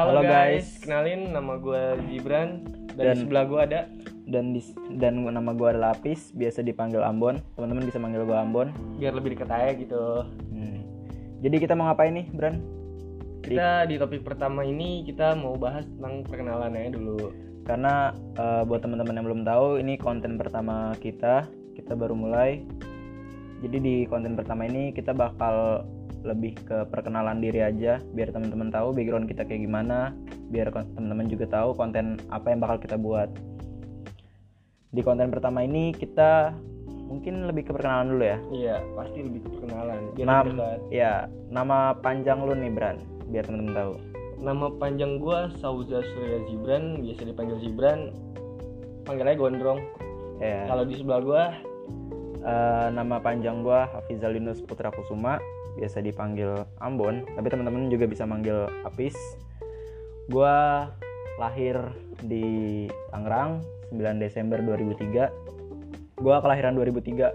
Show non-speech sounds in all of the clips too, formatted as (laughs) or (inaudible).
Halo, Halo guys. guys, kenalin nama gue Gibran dan, Dan- di sebelah gue ada dan di, dan nama gue adalah Apis biasa dipanggil Ambon teman-teman bisa manggil gue Ambon biar lebih dekat aja gitu. Hmm. jadi kita mau ngapain nih Bran Kita di topik pertama ini kita mau bahas tentang perkenalannya dulu. karena eh, buat teman-teman yang belum tahu ini konten pertama kita kita baru mulai jadi di konten pertama ini kita bakal lebih ke perkenalan diri aja biar teman-teman tahu background kita kayak gimana biar teman-teman juga tahu konten apa yang bakal kita buat di konten pertama ini kita mungkin lebih ke perkenalan dulu ya Iya, pasti lebih ke perkenalan. Biar Nam, ya nama panjang lu nih Bran biar teman-teman tahu Nama panjang gue Sauza Surya Zibran, biasa dipanggil Zibran. Panggil aja Gondrong. ya Kalau di sebelah gue, Eh, nama panjang gua Hafizalinus Putra Kusuma biasa dipanggil Ambon tapi teman-teman juga bisa manggil Apis gua lahir di Tangerang 9 Desember 2003 gua kelahiran 2003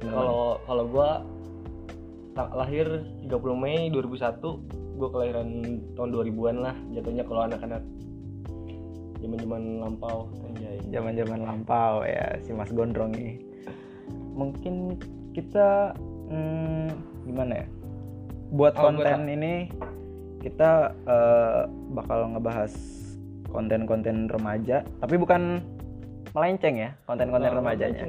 teman-teman. kalau kalau gue lahir 30 Mei 2001, gue kelahiran tahun 2000-an lah. Jatuhnya kalau anak-anak zaman-zaman lampau anjay. zaman-zaman lampau ya si Mas Gondrong ini mungkin kita hmm, gimana ya buat Oh, konten ini kita eh, bakal ngebahas konten-konten remaja tapi bukan melenceng ya konten-konten Nah, remajanya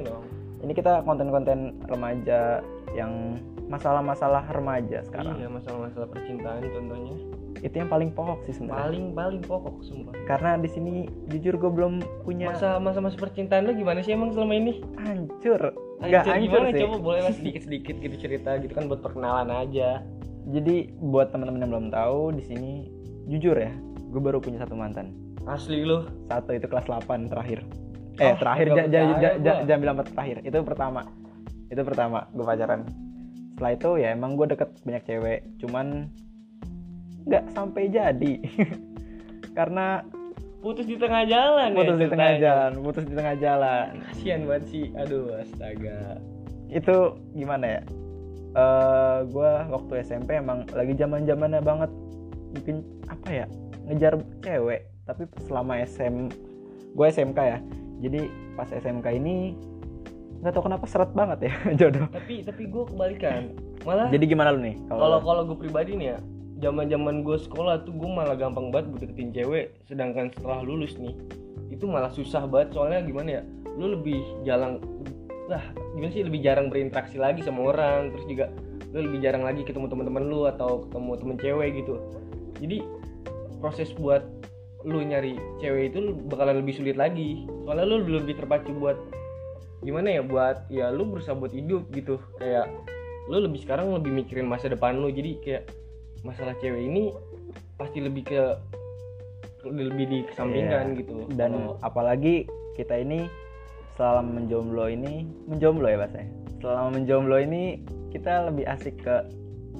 ini kita konten-konten remaja yang masalah-masalah remaja sekarang Iya, masalah-masalah percintaan contohnya. itu yang paling pokok sih sebenarnya Paling paling pokok sumpah. karena di sini jujur gue belum punya Masa masa masa percintaan lu gimana sih emang selama ini? hancur nggak Anjir, hancur gimana? sih Coba boleh lah sedikit-sedikit gitu cerita gitu kan buat perkenalan aja. Jadi buat teman-teman yang belum tahu di sini jujur ya, gue baru punya satu mantan. Asli lu. Satu itu kelas 8 terakhir. Eh Oh, terakhir jangan jangan jangan- jangan bilang terakhir. Itu pertama. Itu pertama gue pacaran. Setelah itu ya emang gue deket banyak cewek, cuman nggak sampai jadi. (laughs) Karena Putus di tengah jalan putus ya di tengah jalan, putus di tengah jalan. Kasian banget sih. Aduh, astaga. Itu gimana ya? Eh gue waktu SMP emang lagi zaman zamannya banget bikin apa ya ngejar cewek tapi selama SM gue SMK ya jadi pas SMK ini nggak tahu kenapa seret banget ya (laughs) jodoh Tapi tapi gue kebalikan. Malah jadi gimana lu nih kalau kalau gue pribadi nih ya zaman zaman gue sekolah tuh gue malah gampang banget deketin cewek sedangkan setelah lulus nih itu malah susah banget. Soalnya gimana ya lu lebih jarang lah gimana sih lebih jarang berinteraksi lagi sama orang terus juga lu lebih jarang lagi ketemu teman-teman lu atau ketemu temen cewek gitu. Jadi proses buat lu nyari cewek itu bakalan lebih sulit lagi. Soalnya lu lebih terpacu buat gimana ya buat ya lu berusaha buat hidup gitu. Kayak lu lebih sekarang lebih mikirin masa depan lu. Jadi kayak masalah cewek ini pasti lebih ke lebih dikesampingkan Iya. gitu. Dan Kalau- apalagi kita ini selama menjomblo ini menjomblo ya bahasanya. Selama menjomblo ini kita lebih asik ke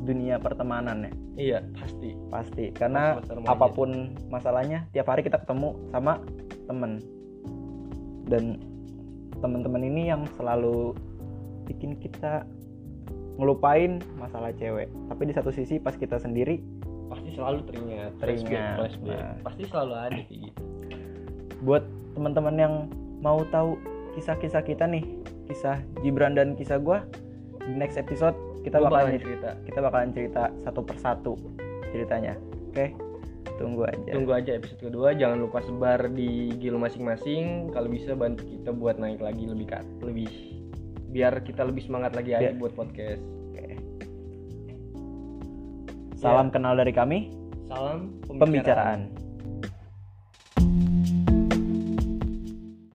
dunia pertemanan ya? Iya pasti. Pasti karena remaja. apa pun masalahnya tiap hari kita ketemu sama temen. Dan teman-teman ini yang selalu bikin kita ngelupain masalah cewek. Tapi di satu sisi pas kita sendiri pasti selalu teringat. Teringat, flashback, nah. pasti selalu ada kayak gitu. Buat teman-teman yang mau tahu kisah-kisah kita nih kisah Gibran dan kisah gua di next episode kita Gua bakalan cerita. kita bakalan cerita satu persatu ceritanya. Oke? Tunggu aja. Tunggu aja episode kedua. Jangan lupa sebar di gil masing-masing. Kalau bisa bantu kita buat naik lagi lebih lebih biar kita lebih semangat lagi aja Biar- buat podcast. Oke. Salam kenal dari kami, salam pembicaraan.